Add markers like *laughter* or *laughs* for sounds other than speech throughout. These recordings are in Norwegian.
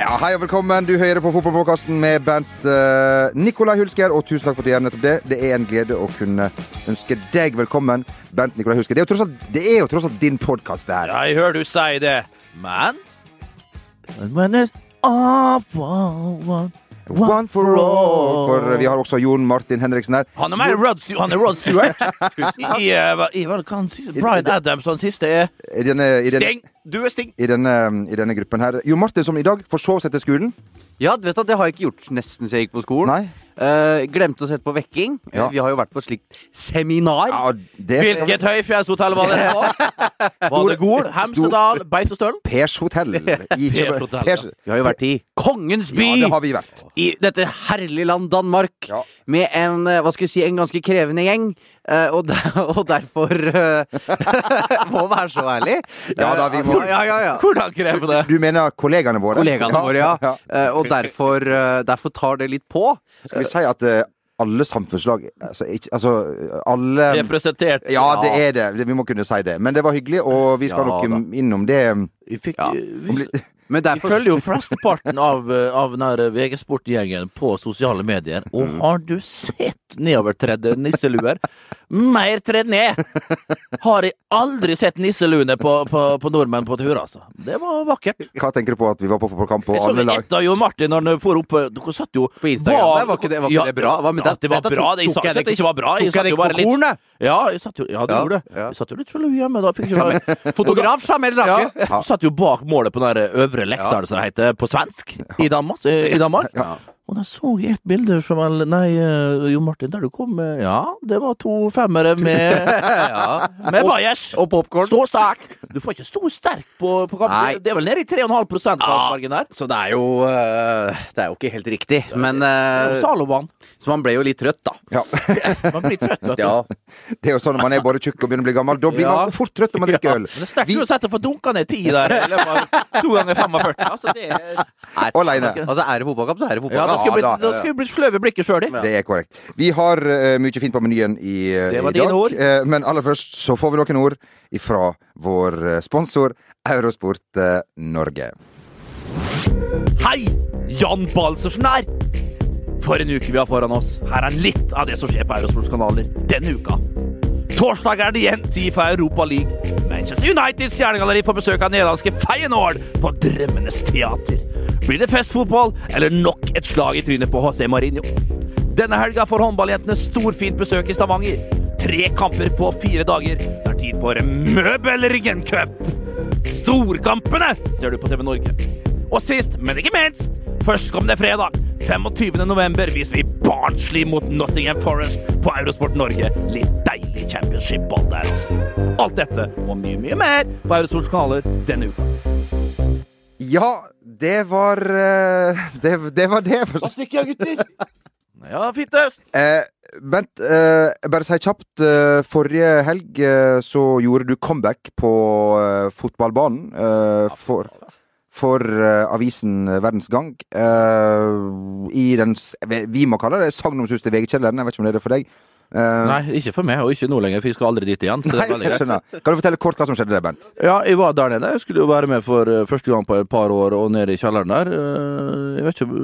Ja, Hei og velkommen. Du hører på Fotballpåkasten med Bent uh, Nikolai Hulsker. Og tusen takk for at du gjør nettopp det. Det er en glede å kunne ønske deg velkommen, Bent Nikolai Hulsker. Det er jo tross alt, det er jo tross alt din podkast, det her. Ja, jeg hører du si det, men Men it's all for one. One for all. For vi har også Jon Martin Henriksen her. Han er mer Rod, han er Rod Stewart. *laughs* I, eh, hva- i, hva si? Brian Adams og den siste er denne, denne, Sting. Du er Sting. i denne, i denne gruppen her. Jon Martin som i dag forsov seg til skolen. Ja, vet du, det har jeg ikke gjort nesten siden jeg gikk på skolen. Nei. Eh, glemte å sette på vekking. Ja. Vi har jo vært på et slikt seminar. Ja, det Hvilket høyfjellshotell var det? på? Var det Gol, Hemsedal, Beitostølen? Pers hotell. *laughs* I Pers hotell, Pers- Vi har jo vært i Kongens by! Ja, det har vi vært. I dette herlige land Danmark. Ja. Med en, eh, hva skal vi si, en ganske krevende gjeng. Eh, og, der, *laughs* og derfor eh, *laughs* Må være så ærlig. Ja da, vi må- Eh, ja, ja, ja. Hvordan krever det? Du mener kollegaene våre? Kollegaene våre, ja. Eh, og derfor, derfor tar det litt på. Skal vi si at alle samfunnslag altså, ikke, altså alle Representert. Ja, det er det. Det- Vi må kunne si det. Men det var hyggelig, og vi skal Ja, nok da. innom det. Vi, fikk, Ja. vi, Litt- vi følger jo flesteparten av, eh, av VG Sport-gjengen på sosiale medier. Og har du sett nedovertredde nisseluer? Mer tredd ned! Har jeg aldri sett nisseluene på, på, på nordmenn på tur, altså. Det var vakkert. Hva tenker du på at vi var på fotballkamp på Jeg så alle lag? ett av Jon Martin når han får opp Dere satt jo På Instagram Var, var ikke det- var ikke det bra? Hva med ja, det- det var bra. Det, Jeg sa ikke at det det ikke var bra. Jeg jeg satt jo bare litt kornet? Ja, jeg satt jo, ja du Ja, gjorde det. ja. Jeg satt jo litt sjalu hjemme da. Fikk ikke Fotograf Jamel Ja, Rake. du satt jo bak målet på den der er det som det heter på svensk, i Danmark. I Danmark. Og da så jeg et bilde fra vel Nei, Jo Martin, der du kom med Ja, det var to femmere med, *laughs* med bajers. Og popcorn. Stå sterk! Du får ikke stå sterk på, på kamp. Nei. Det er vel nede i 3,5 prosentmargen der. Så det er jo øh, Det er jo ikke helt riktig. Men Saloman. Salovan. Så man ble jo litt trøtt, da. Ja. *laughs* Man blir trøtt, vet du. Ja. Det er jo sånn når man er både tjukk og begynner å bli gammel. Da blir Ja. man fort trøtt når man drikker øl. Men det er sterkt Vi- uansett å få dunka ned ti der i løpet av to ganger 45. Altså, det er, Aleine. Altså, er det fotballkamp, så er det ja, fotballkamp. Skal vi bli, da. skal vi bli sløve blikket sjøl, Det er korrekt. Vi har uh, mye fint på menyen i, uh, i dag. Eh, men aller først så får vi noen ord ifra vår sponsor Eurosport Norge. Hei! Jan Balsersen her! For en uke vi har foran oss. Her er litt av det som skjer på Eurosports-kanaler denne uka. Torsdag er det igjen tid for Europa League. Manchester Uniteds stjernegalleri får besøk av nederlandske Feyenoord på Drømmenes teater. Blir det festfotball eller nok et slag i trynet på José Mourinho? Denne helga får håndballjentene storfint besøk i Stavanger. Tre kamper på fire dager. Det er tid for Møbelringen Cup. Storkampene ser du på TV Norge. Og sist, men ikke minst, førstkommende fredag, 25. november, viser vi Barnsley mot Nottingham Forest på Eurosport Norge. Litt deilig championship-ball der, altså. Alt dette og mye, mye mer på Eurosports kanaler denne uka. Ja, det var eh, det, det var det. Da stikker jeg, gutter? Ja, fint øst. Eh, Bent, eh, bare si kjapt. Eh, forrige helg eh, så gjorde du comeback på eh, fotballbanen eh, for, for eh, avisen Verdens Gang. Eh, I den Vi må kalle det sagnomsuste VG-kjelleren. Jeg vet ikke om det er det for deg. Eh, Nei, ikke for meg, og ikke nå lenger, for jeg skal aldri dit igjen. Så det Nei, er jeg skjønner. Kan du fortelle kort hva som skjedde der, Bent? Ja, jeg var der nede. Jeg skulle jo være med for eh, første gang på et par år og nede i kjelleren der. Eh, Jeg vet ikke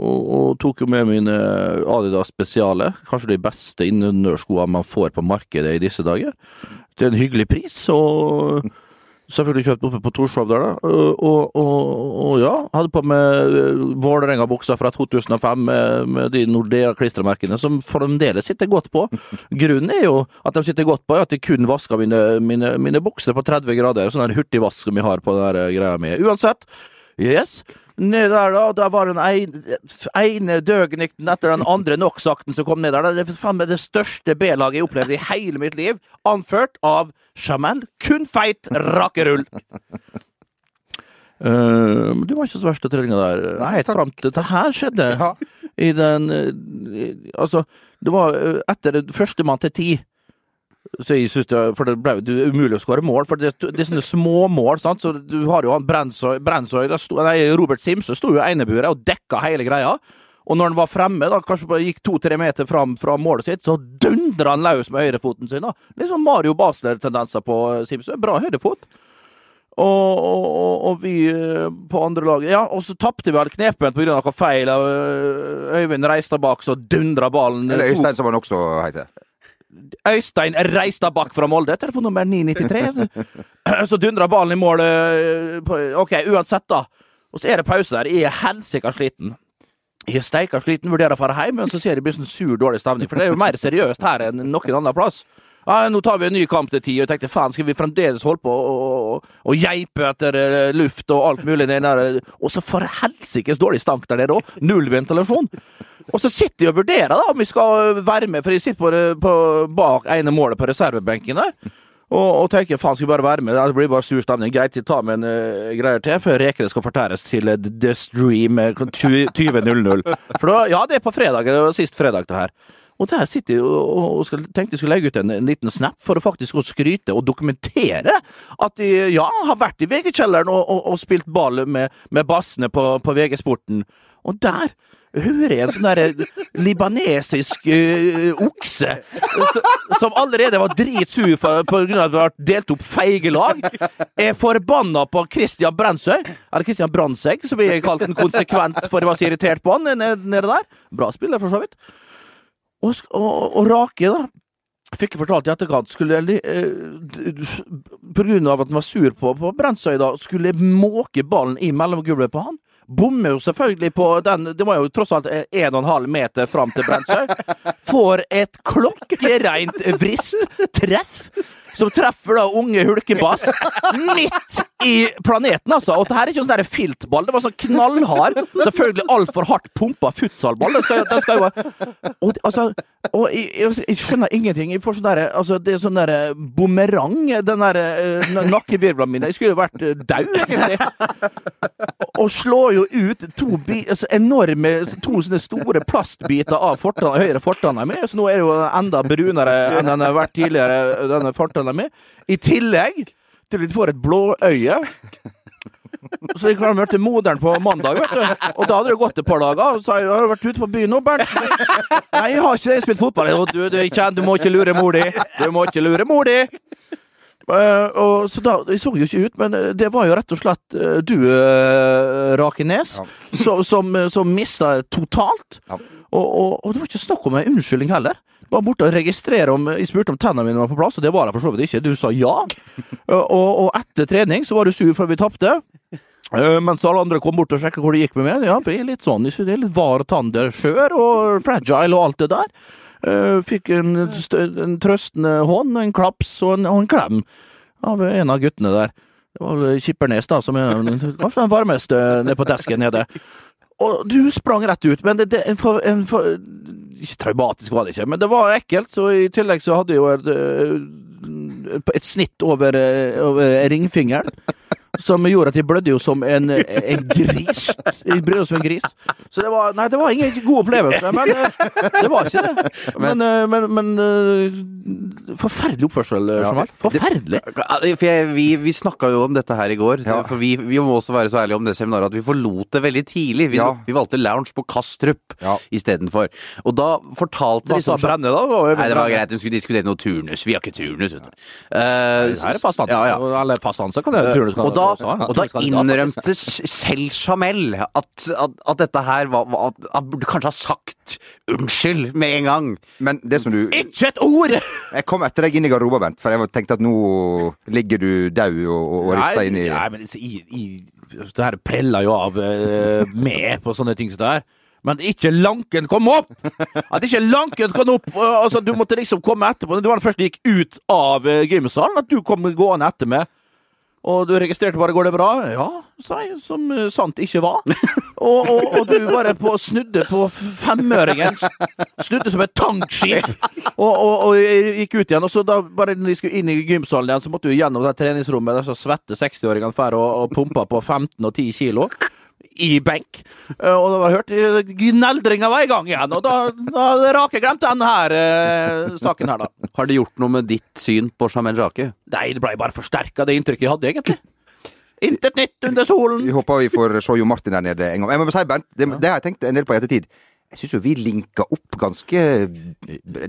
Og, og tok jo med mine Adidas Spesiale. Kanskje de beste innendørsskoene man får på markedet i disse dager. Til en hyggelig pris. Og selvfølgelig kjøpt oppe på Torshov der, da. Eh, Og, og, og ja, hadde på meg eh, Vålerenga-buksa fra 2005 med, med de Nordea-klistremerkene som fremdeles sitter godt på. Grunnen er jo at de sitter godt på, er at jeg kun vasker mine, mine, mine bukser på 30 grader. Sånn hurtigvask som vi har på den eh, greia mi. Uansett. Yes. Ned der, da. Der var den ene, ene døgnykten etter den andre NOx-akten som kom ned der. Det er faen meg det største B-laget jeg opplevde i hele mitt liv. Anført av Jamel. Kun feit rakerull. Uh, det var ikke så verst, treninga der. Nei, Helt fram til det her skjedde. Ja. I den uh, Altså, det var uh, etter førstemann til ti. Så jeg synes det, for det ble jo umulig å skåre mål, for det, det er sånne små mål. sant? Så Du har jo han Brensøy, Brensøy sto, nei, Robert Simse sto jo i eneburet og dekka hele greia. Og når han var fremme, da, kanskje bare gikk to-tre meter fram fra målet sitt, så dundra han løs med høyrefoten sin. da. Litt sånn Mario Basler-tendenser på eh, Simsø. Bra høyrefot. Og, og, og- vi eh, på andre laget Ja, og så tapte vi all knepent pga. noe feil av eh, Øyvind Reistad så dundra ballen Eller Øystein, som han også heter. Øystein Reistadbakk fra Molde, telefonnummer 993. *laughs* Så dundra ballen i mål. eh, OK, uansett, da. Og så er det pause der. Jeg er helsika sliten. Jeg er steika sliten, vurderer å dra hjem, men så ser jeg blir sånn sur, dårlig stemning. For det er jo mer seriøst her enn noen annen plass. Ja, nå tar vi en ny kamp til ti, og jeg tenkte faen, skal vi fremdeles holde på å geipe etter eh, luft og alt mulig der? Og så for helsikes dårlig stank der nede òg. Null ventilasjon. Og så sitter de og vurderer da om vi skal være med, for jeg sitter på, på, bak ene målet på reservebenken der. Og, og tenker faen, skal vi bare være med? Det blir bare sur stemning. Greit, jeg tar med en uh, greier til før rekene skal fortæres til uh, The Stream eh, klokka 20.00. For da, ja, det er på fredag. Det var sist fredag, det her. Og der sitter og, og skal, tenkte jeg skulle legge ut en, en liten snap for å faktisk å skryte og dokumentere at de ja, har vært i VG-kjelleren og, og, og spilt ball med, med bassene på, på VG-sporten. Og der hører jeg en sånn der libanesisk uh, okse som allerede var dritsur pga. at vi har delt opp feige lag, er forbanna på Christian Brensøy, eller Christian Brandtzæg, som vi kalte en konsekvent for jeg var så irritert på han nede, nede der. Bra spiller, for så vidt. Og, og, og Rake, da. Fikk fortalt i etterkant, skulle eh, på grunn av at han var sur på, på Brensøy, da, skulle måke ballen i mellomgulvet på han. Bommer jo selvfølgelig på den Det var jo tross alt eh, en og en halv meter fram til Brensøy. Får et klokkereint vrist treff, som treffer da unge hulkebass midt i planeten, altså. Og det her er ikke sånn filtball, det var sånn knallhard, selvfølgelig altfor hardt pumpa futsalball. Den skal, den skal jo og, altså, og jeg, jeg, skjønner ingenting. Jeg får sånn derre altså, Det er sånn derre bumerang, den derre uh, nakkevirvlene mine. Jeg skulle jo vært uh, daud, egentlig. Og slår jo ut to bi, altså, enorme To sånne store plastbiter av fortanna, høyre fortanna mi. Så nå er det jo enda brunere enn den har vært tidligere, denne fortanna mi. I tillegg til at får et blåøye. Så gikk han møte moderen på mandag, vet du. Og da hadde det gått et par dager. Og så har jeg har vært ute på byen nå, Bernt. Nei, jeg har ikke. Spilt fotball. Du, du, du må ikke lure mor di. Du må ikke lure mor di. Uh, og så da, Jeg så jo ikke ut, men eh, det var jo rett og slett uh, du, uh, Rakenes, Ja. som, som, som mista totalt. Ja. Og, og, og det var ikke snakk om en unnskyldning heller. Bare borte og registrere om Jeg spurte om tennene mine var på plass, og det var de for så vidt ikke. Du sa ja. *laughs* Eh, og, og etter trening så var du sur for vi tapte. Eh, mens alle andre kom bort og sjekka hvor det gikk med meg. Ja, for jeg er litt sånn, jeg synes det er litt var tann der, skjør og fragile og alt det der. Eh, fikk en, en trøstende hånd, en klaps og en, og en klem av en av guttene der. Det var Kippernes, da, som er kanskje den varmeste nede på desken nede. Og du sprang rett ut, men det, det en for, en for, traumatisk var det ikke, men det var ekkelt. Så i tillegg så hadde jeg jo et, eh, et snitt over, eh, over ringfingeren. Som gjorde at jeg blødde jo som en, en gris. Jeg blødde som en gris. Så det var Nei, det var ingen god opplevelse, men eh, det var ikke det. Men, eh, men, men eh, Forferdelig oppførsel, Jamal. Forferdelig. For jeg, vi vi snakka jo om dette her i går. Ja. For vi, vi må også være så ærlige om det seminaret at vi forlot det veldig tidlig. Vi, Ja. vi valgte lounge på Kastrup Ja. istedenfor. Og da fortalte de sånn Brenne, da? Var Nei, det var greit, de skulle diskutere noe turnus. Vi har ikke turnus, vet du. Eh, Her er fast ansatt. Ja, ja. Eller fast ansatt kan jeg turnus kan Og da, ha. og da innrømte selv Jamel at, at, at dette her var, at, at burde kanskje ha sagt unnskyld med en gang. Men det som du Ikke et ord! *laughs* Jeg kom etter deg inn i garderoben, Bent, for jeg tenkte at nå ligger du daud og, og rister inn i Nei, men i, i, det her preller jo av uh, med på sånne ting som det her. Men ikke lanken kom opp! At ikke lanken kom opp! eh, altså, du måtte liksom komme etterpå. Det var det første som gikk ut av uh, gymsalen, at du kom gående etter meg. Og du registrerte bare 'går det bra'? Ja, sa jeg, som eh, sant ikke var. *laughs* Og, og, og du bare på, snudde på femøringen. Snudde som et tankskip. Og, og, gikk ut igjen. Og så da bare når de skulle inn i gymsalen igjen, så måtte du gjennom det treningsrommet der så svette 60-åringene fer og, og pumpa på 15 og 10 kilo. I benk. Eh, Og da var hørt eh, gneldringa var i gang igjen, og da, da hadde Rake glemt denne her eh, saken her, da. Har det gjort noe med ditt syn på Jamel Rake? Nei, det ble bare forsterka det inntrykket jeg hadde, egentlig. Intet nytt under solen. Vi håper vi får se Jo Martin der nede en gang. Jeg må si, Bernt, det, det har jeg tenkt en del på i ettertid. Jeg syns jo vi linka opp ganske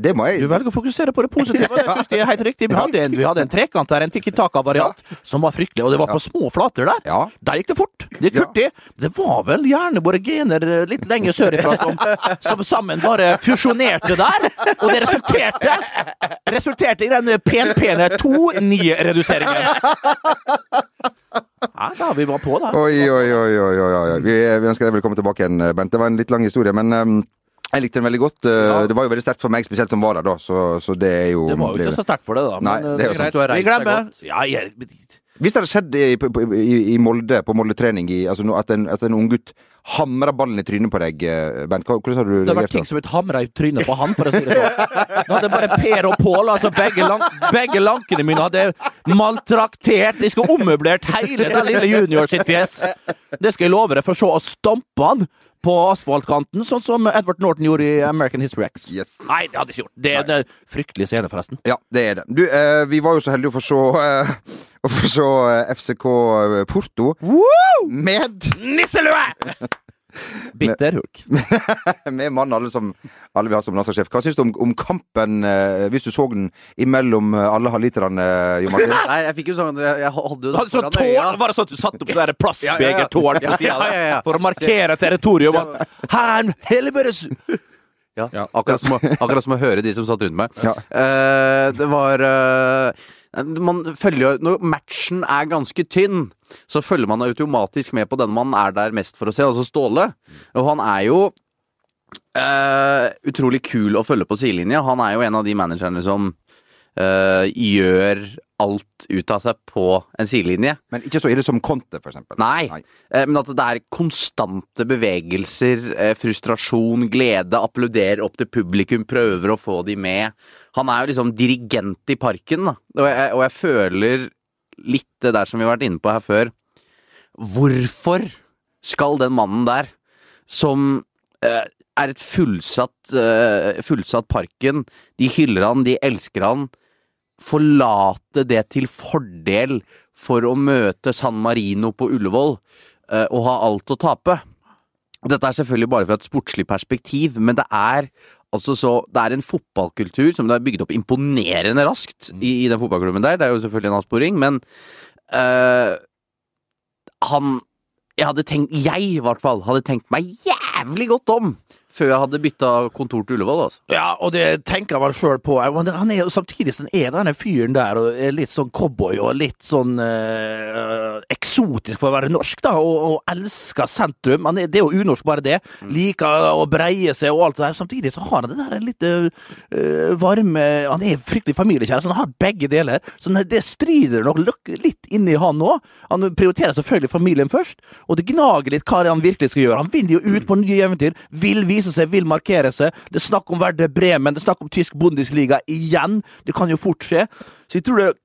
Det må jeg Du velger å fokusere på det positive, og det syns jeg er helt riktig. Vi hadde en, vi hadde en trekant der, en tikkitaka-variant, ja. som var fryktelig, og det var på små flater der. Ja. Der gikk det fort. Det gikk Ja. Det var vel gjerne våre gener eh, litt lenger sørifra som, som sammen bare fusjonerte der, og det resulterte resulterte i den penpene 2-9-reduseringen. Ja, da vi var på, da. Oi, oi, oi, oi, oi, oi. Vi, vi ønsker deg velkommen tilbake igjen, Bent. Det var en litt lang historie, men um, jeg likte den veldig godt. Uh, Ja. Det var jo veldig sterkt for meg, spesielt som var der da, så, så det er jo Det var jo ikke så sterkt for det, da. Nei, men, eh, det er jo greit. Du har reist Vi glemmer. Ja, jeg, Hvis det hadde skjedd i, i, i Molde, på Molde-trening, i- altså at en, at en unggutt hamra ballen i trynet på deg, eh, Bent, hvordan har du Det har vært ting som som blitt hamra i trynet på han, for å si det sånn. Nå hadde bare Per og Pål, altså begge, lank, begge lankene mine, hadde maltraktert De skulle ommøblert hele den lille junior sitt fjes. Det skal jeg love deg, for så å stampe han på asfaltkanten, sånn som Edward Norton gjorde i American History X. Yes. Nei, det hadde ikke gjort. Det er en eh, fryktelig scene, forresten. Ja, det er det. Du, eh, vi var jo så heldige å få se, eh, *laughs* å få se eh, FCK Porto med Nisselue! *laughs* *laughs* Bitter hook. *laughs* med mannen alle, som, alle vi har som landslagssjef. Hva syns du om, om kampen, eh, hvis du så den imellom eh, alle halvliterne, Jo Martin? *laughs* Nei, jeg fikk jo sånn Jeg, jeg hadde jo hadde så foran tårn, øya. Var det sånn at du satte opp det der Ja, ja, ja. plastbegertårn på sida Ja, ja, ja. for å markere territorium? Her, helvetes Ja, Ja. Akkurat, som å, *laughs* akkurat som å høre de som satt rundt meg. Ja. Eh, det var eh, Man følger jo Når matchen er ganske tynn, så følger man automatisk med på den man er der mest for å se, altså Ståle. Og han er jo eh, utrolig kul å følge på sidelinja. Han er jo en av de managerne som eh, gjør alt ut av seg på en sidelinje. Men ikke så ille som Conte, for eksempel. Nei. Uh, Men at det er konstante bevegelser, uh, frustrasjon, glede, applauderer opp til publikum, prøver å få de med. Han er jo liksom dirigent i parken, da. Og jeg, og jeg føler litt det der som vi har vært inne på her før. Hvorfor skal den mannen der, som er et fullsatt, fullsatt parken, de hyller han, de elsker han, forlate det til fordel for å møte San Marino på Ullevål eh, og ha alt å tape. Dette er selvfølgelig bare fra et sportslig perspektiv, men det er altså så Det er en fotballkultur som det er bygd opp imponerende raskt i, i den fotballklubben der. Det er jo selvfølgelig en avsporing, men eh, han Jeg hadde tenkt Jeg, i hvert fall, hadde tenkt meg jævlig godt om før jeg hadde bytta kontor til Ullevål. altså. Ja, og det tenker jeg meg sjøl på. Han er samtidig som er denne fyren der og er litt sånn cowboy og litt sånn eh, eksotisk for å være norsk, da, og, og elsker sentrum. Han er, det er jo unorsk, bare det. Liker å breie seg og alt det der. Samtidig så har han det der litt øh, varme Han er fryktelig familiekjær, så han har begge deler. Så det- det strider nok litt inni han nå. Han prioriterer selvfølgelig familien først, og det gnager litt hva han virkelig skal gjøre. Han vil jo ut på nye eventyr, vil vise seg, vil markere seg. Det er snakk om Verde Bremen, det er snakk om tysk Bundesliga igjen. Det kan jo fort skje. Så jeg tror det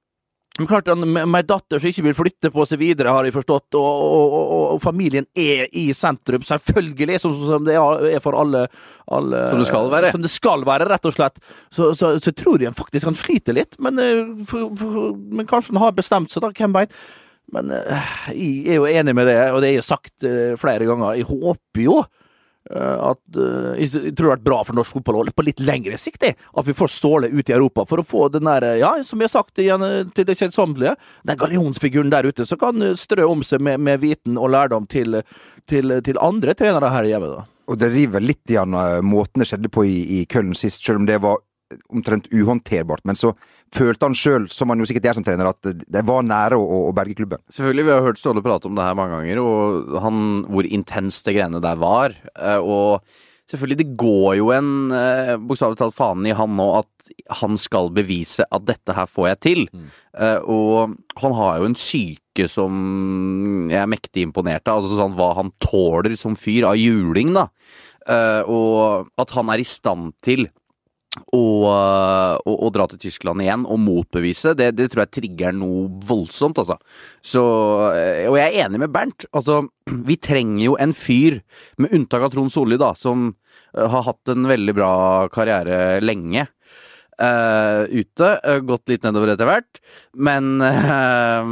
men klart med ei datter som ikke vil flytte på seg videre, har jeg forstått, og, og, og, og familien er i sentrum, selvfølgelig, som, som det er for alle, alle Som det skal være. Som det skal være, rett og slett. Så, så, så tror jeg faktisk han sliter litt, men, eh, for, for, men kanskje han har bestemt seg, da, hvem veit. Men eh, jeg er jo enig med det, og det er jo sagt eh, flere ganger. Jeg håper jo at eh, jeg tror det har vært bra for norsk fotball på litt lengre sikt, det, at vi får Ståle ut i Europa for å få den der, eh, ja, som jeg har sagt igjen eh, til det kjedsommelige, den gallionsfiguren der ute, som kan eh, strø om seg med, med viten og lærdom til, til, til andre trenere her hjemme. da. Og det river litt igjen eh, måten det skjedde på i, i Köln sist, selv om det var omtrent uhåndterbart. Men så følte han sjøl, som han jo sikkert er som trener, at det var nære å, å berge klubben. Selvfølgelig, vi har hørt Ståle prate om det her mange ganger, og han, hvor intenst det greiene der var. Eh, Og selvfølgelig, det går jo en eh, bokstavelig talt fanen i han nå at han skal bevise at dette her får jeg til. Mm. Og han har jo en syke som jeg er mektig imponert av. Altså sånn hva han tåler som fyr av juling, da. Eh, Og at han er i stand til å, å dra til Tyskland igjen og motbevise, det, det tror jeg trigger noe voldsomt, altså. Så, eh, og jeg er enig med Bernt. Altså, *clears throat* vi trenger jo en fyr, med unntak av Trond Solli, da, som eh, har hatt en veldig bra karriere lenge. Uh, ute. eh, gått litt nedover etter hvert. Men eh,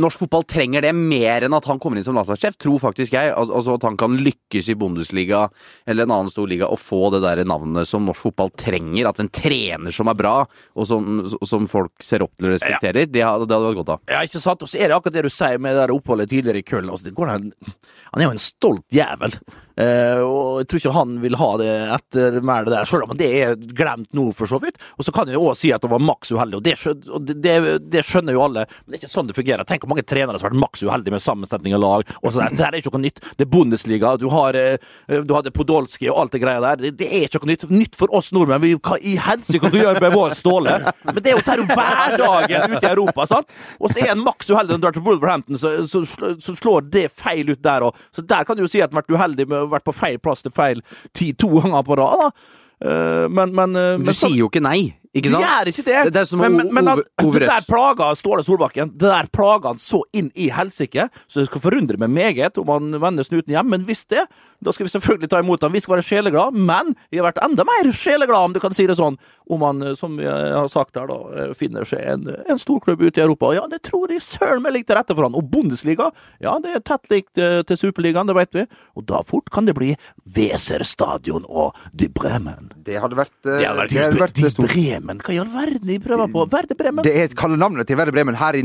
norsk fotball trenger det mer enn at han kommer inn som landslagssjef, tror faktisk jeg. Al altså at han kan lykkes i Bundesliga eller en annen stor liga og få det der navnet som norsk fotball trenger. At en trener som er bra, og som, som folk ser opp til og respekterer, det, hadde- det hadde vært godt av. Ja, ikke sant? Og så er det akkurat det du sier med det der oppholdet tidligere i Köln. Altså, han er jo en stolt jævel. Uh, og jeg tror ikke han vil ha det etter mer det der, selv om det er glemt nå, for så vidt. Og så kan jeg jo også si at han var maks uheldig, og, det, og det, det, skjønner jo alle. Men det er ikke sånn det fungerer. Tenk hvor mange trenere som har vært maks uheldige med sammensetning av lag. og sånn. Det er ikke noe nytt. Det er Bundesliga, du har eh, du hadde Podolski og alt det greia der. Det, det er ikke noe nytt. Nytt for oss nordmenn. Vi, hva i helsike kan vi gjøre med vår Ståle? Men det er jo dette hverdagen ute i Europa, sant? Og så er en maks uheldig når du drar til Wolverhampton, så, så, så slår det feil ut der òg. Så der kan du jo si at han har vært uheldig med å vært på feil plass til feil tid to ganger på rad. da. Men, men, men, eh, Du men sier jo ikke nei, ikke sant? sant? gjør ikke det. Det- det er som men, men, men over, han- det der plaga Ståle Solbakken. Det der plaga han så inn i helsike, så det skal forundre meg meget om han vender snuten hjem. Men hvis det, da skal vi selvfølgelig ta imot ham. Vi skal være sjeleglade, men vi har vært enda mer sjeleglade, om du kan si det sånn, om han, eh, som jeg har sagt her, da, eh, finner seg en, en storklubb ute i Europa. Ja, det tror jeg søren meg ligger til rette for han. Og Bundesliga, ja, det er tett likt eh, til Superligaen, det vet vi. Og da fort kan det bli Weser Stadion og De Bremen. Det hadde vært, Det hadde vært, det hadde vært de stort. Bremen? Hva i all verden de prøver på? Verde Bremen? Det er kallenavnet til Verde Bremen her, i,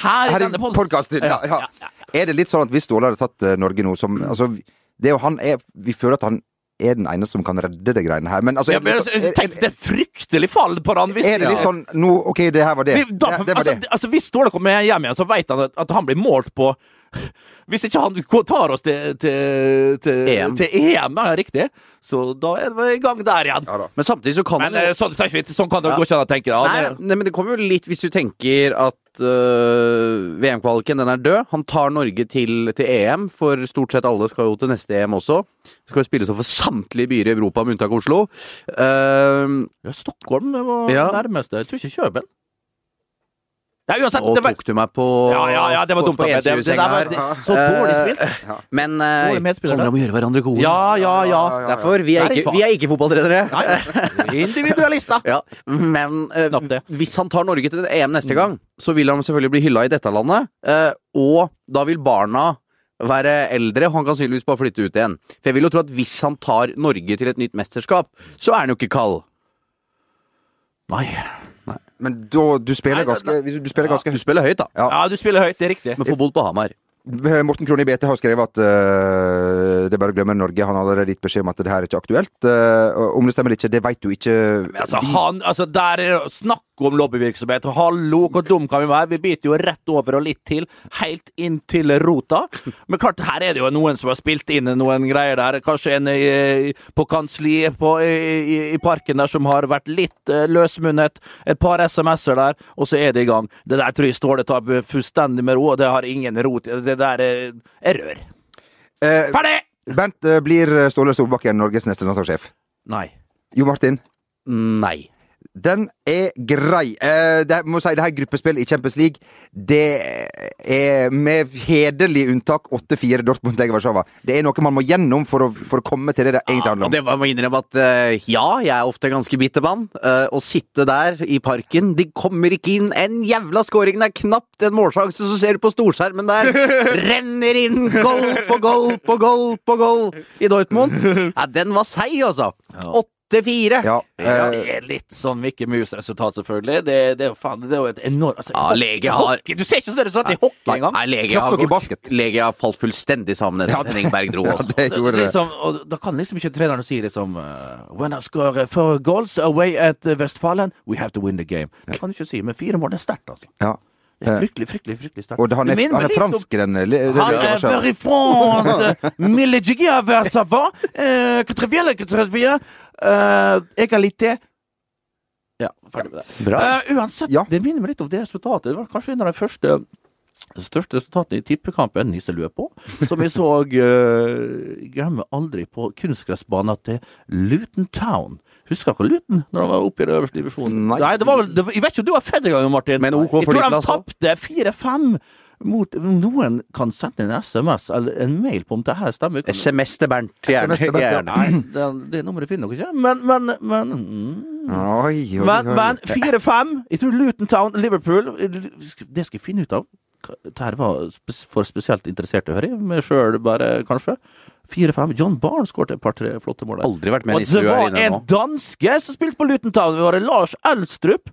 her her i podkasten. Ja, ja. Er det litt sånn at hvis Ståle hadde tatt eh, Norge nå som altså, det er jo han er, Vi føler at han er den eneste som kan redde det greiene her. Men altså, Ja, er, men, altså, sånn- altså, tenk det fryktelig fall på han hvis er, er det litt sånn nå, OK, det her var det. Da, det, det var altså, det. altså, Hvis Ståle kommer hjem igjen, så vet han at, at han blir målt på Hvis ikke han tar oss til, til, til, EM. til EM, ja, riktig, så da er vi i gang der igjen. Ja. Men samtidig så kan Men jo sånn, sånn kan det Ja. gå ikke an å tenke. Ja, Nei, nei, men det kommer jo litt hvis du tenker at uh, VM-kvaliken den er død. Han tar Norge til, til EM, for stort sett alle skal jo til neste EM også. Det skal jo spilles over samtlige byer i Europa, med unntak av Oslo. Uh, ja, Stockholm var Ja. nærmeste. Jeg tror ikke Kjøben. Ja, uansett. nå Det var, tok du meg på ja, ja, ja, det var dumt av meg. Det, det, der var det, så dårlig spilt. Men uh, det handler om å gjøre hverandre gode. Ja, ja, ja. Derfor, vi er ikke, vi er ikke fotballtrenere. Nei, individualister. *laughs* Ja, men uh, hvis han tar Norge til EM neste gang, så vil han selvfølgelig bli hylla i dette landet. eh, og da vil barna være eldre, og han kan sannsynligvis bare flytte ut igjen. For jeg vil jo tro at hvis han tar Norge til et nytt mesterskap, så er han jo ikke kald. Nei. Men da, du spiller Nei, da- ganske, hvis du spiller ganske Du spiller høyt, da. Ja. Ja, du spiller høyt, det er riktig. Men får bodd på Hamar. Morten Krohn i BT har skrevet at uh, det er bare å glemme Norge. Han har allerede gitt beskjed om at det her er ikke aktuelt. Uh, om det stemmer eller ikke, det vet du ikke Men altså, han, altså, der er det snakk om lobbyvirksomhet. Hallo, hvor dum kan vi være? Vi biter jo rett over og litt til, helt inn til rota. Men klart, her er det jo noen som har spilt inn noen greier der. Kanskje en i, på kansliet på, i, i, parken der som har vært litt uh, løsmunnet. Et par SMS-er der, og så er det i gang. Det der tror jeg Ståle tar fullstendig med ro, og det har ingen rot. Det der er, er rør. Eh, Ferdig! Bent, eh, blir Ståle Solbakken Norges neste landslagssjef? Nei. Jo Martin? Nei. Den er grei. Eh, det, må si, det her gruppespillet i Champions League, det er med hederlig unntak 8-4 Dortmund Lega Warszawa. Det er noe man må gjennom for å, for å komme til det det egentlig handler Og Ja, det var- må innrømme at uh, ja, jeg er ofte ganske bitter mann. Uh, å sitte der i parken De kommer ikke inn en jævla scoring! Det er knapt en målsjanse, så ser du på storskjermen der. *laughs* renner inn goal på goal på goal på goal i Dortmund. Ja, den var seig, altså. 8-4. Ja, Ja, eh, det er litt sånn Mickey Mouse-resultat, selvfølgelig. Det, det er jo faen, det er jo et enormt altså, Ja, Lege har- hockey, Du ser ikke sånn resultat i hockey engang! Nei, Lege har, gått- basket. Lege har falt fullstendig sammen etter Ja, at Henning Berg dro. *laughs* ja, det gjorde det. Liksom, og da kan liksom ikke treneren si liksom uh, When I score four goals away at Westfallen, Westfalen, we have to win the game. Det kan du ikke si, men fire mål det er sterkt, altså. ja. Det er fryktelig, fryktelig fryktelig sterkt. Og han, er, han er fransk, den det- Han det- er very France! *laughs* Mille giga versava, katreviele katreviele, egalité Ja, ferdig med det. Bra. Eh, uansett, Ja. det minner meg litt om det resultatet. Det var kanskje en av de første største resultatene i tippekampen nisseløp på, som vi så uh, *laughs* glemmer aldri på kunstgressbanen til Luton Town. Husker ikke Luton, når han var oppe i den øverste divisjonen? Nei. det var vel, det var, Jeg vet ikke om du var født engang, Martin. Men OK jeg tror de tapte 4-5 mot Noen kan sende en SMS eller en mail på om det her stemmer. Kan- SMS til Bernt. Gjerne. SMS til Bernt, ja. gjerne. Nei, *clears throat* det, det nummeret finner dere ikke. Men, men, men mm. Oi, oi, Men, oi. men 4-5. Jeg tror Luton Town, Liverpool Det skal jeg finne ut av. det Dette her var for spesielt interesserte, å høre. Meg sjøl bare, kanskje. Fire-fem. John Barnes skåret et par-tre flotte mål der. Aldri vært med Og det var en danske som spilte på Luton Town! Det var Lars Elstrup.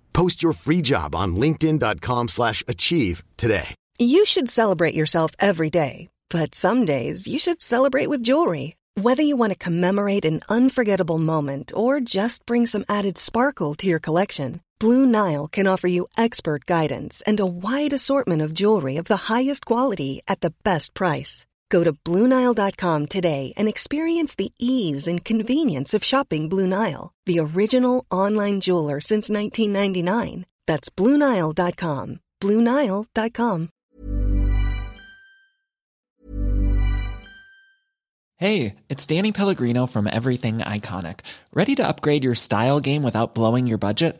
Post your free job on linkedin.com/achieve slash achieve today. You should celebrate yourself every day, but some days you should celebrate with jewelry. Whether you want to commemorate an unforgettable moment or just bring some added sparkle to your collection, Blue Nile can offer you expert guidance and a wide assortment of jewelry of the highest quality at the best price. Go to BlueNile.com today and experience the ease and convenience of shopping Blue Nile, the original online jeweler since 1999. That's BlueNile.com. BlueNile.com. Hey, it's Danny Pellegrino from Everything Iconic. Ready to upgrade your style game without blowing your budget?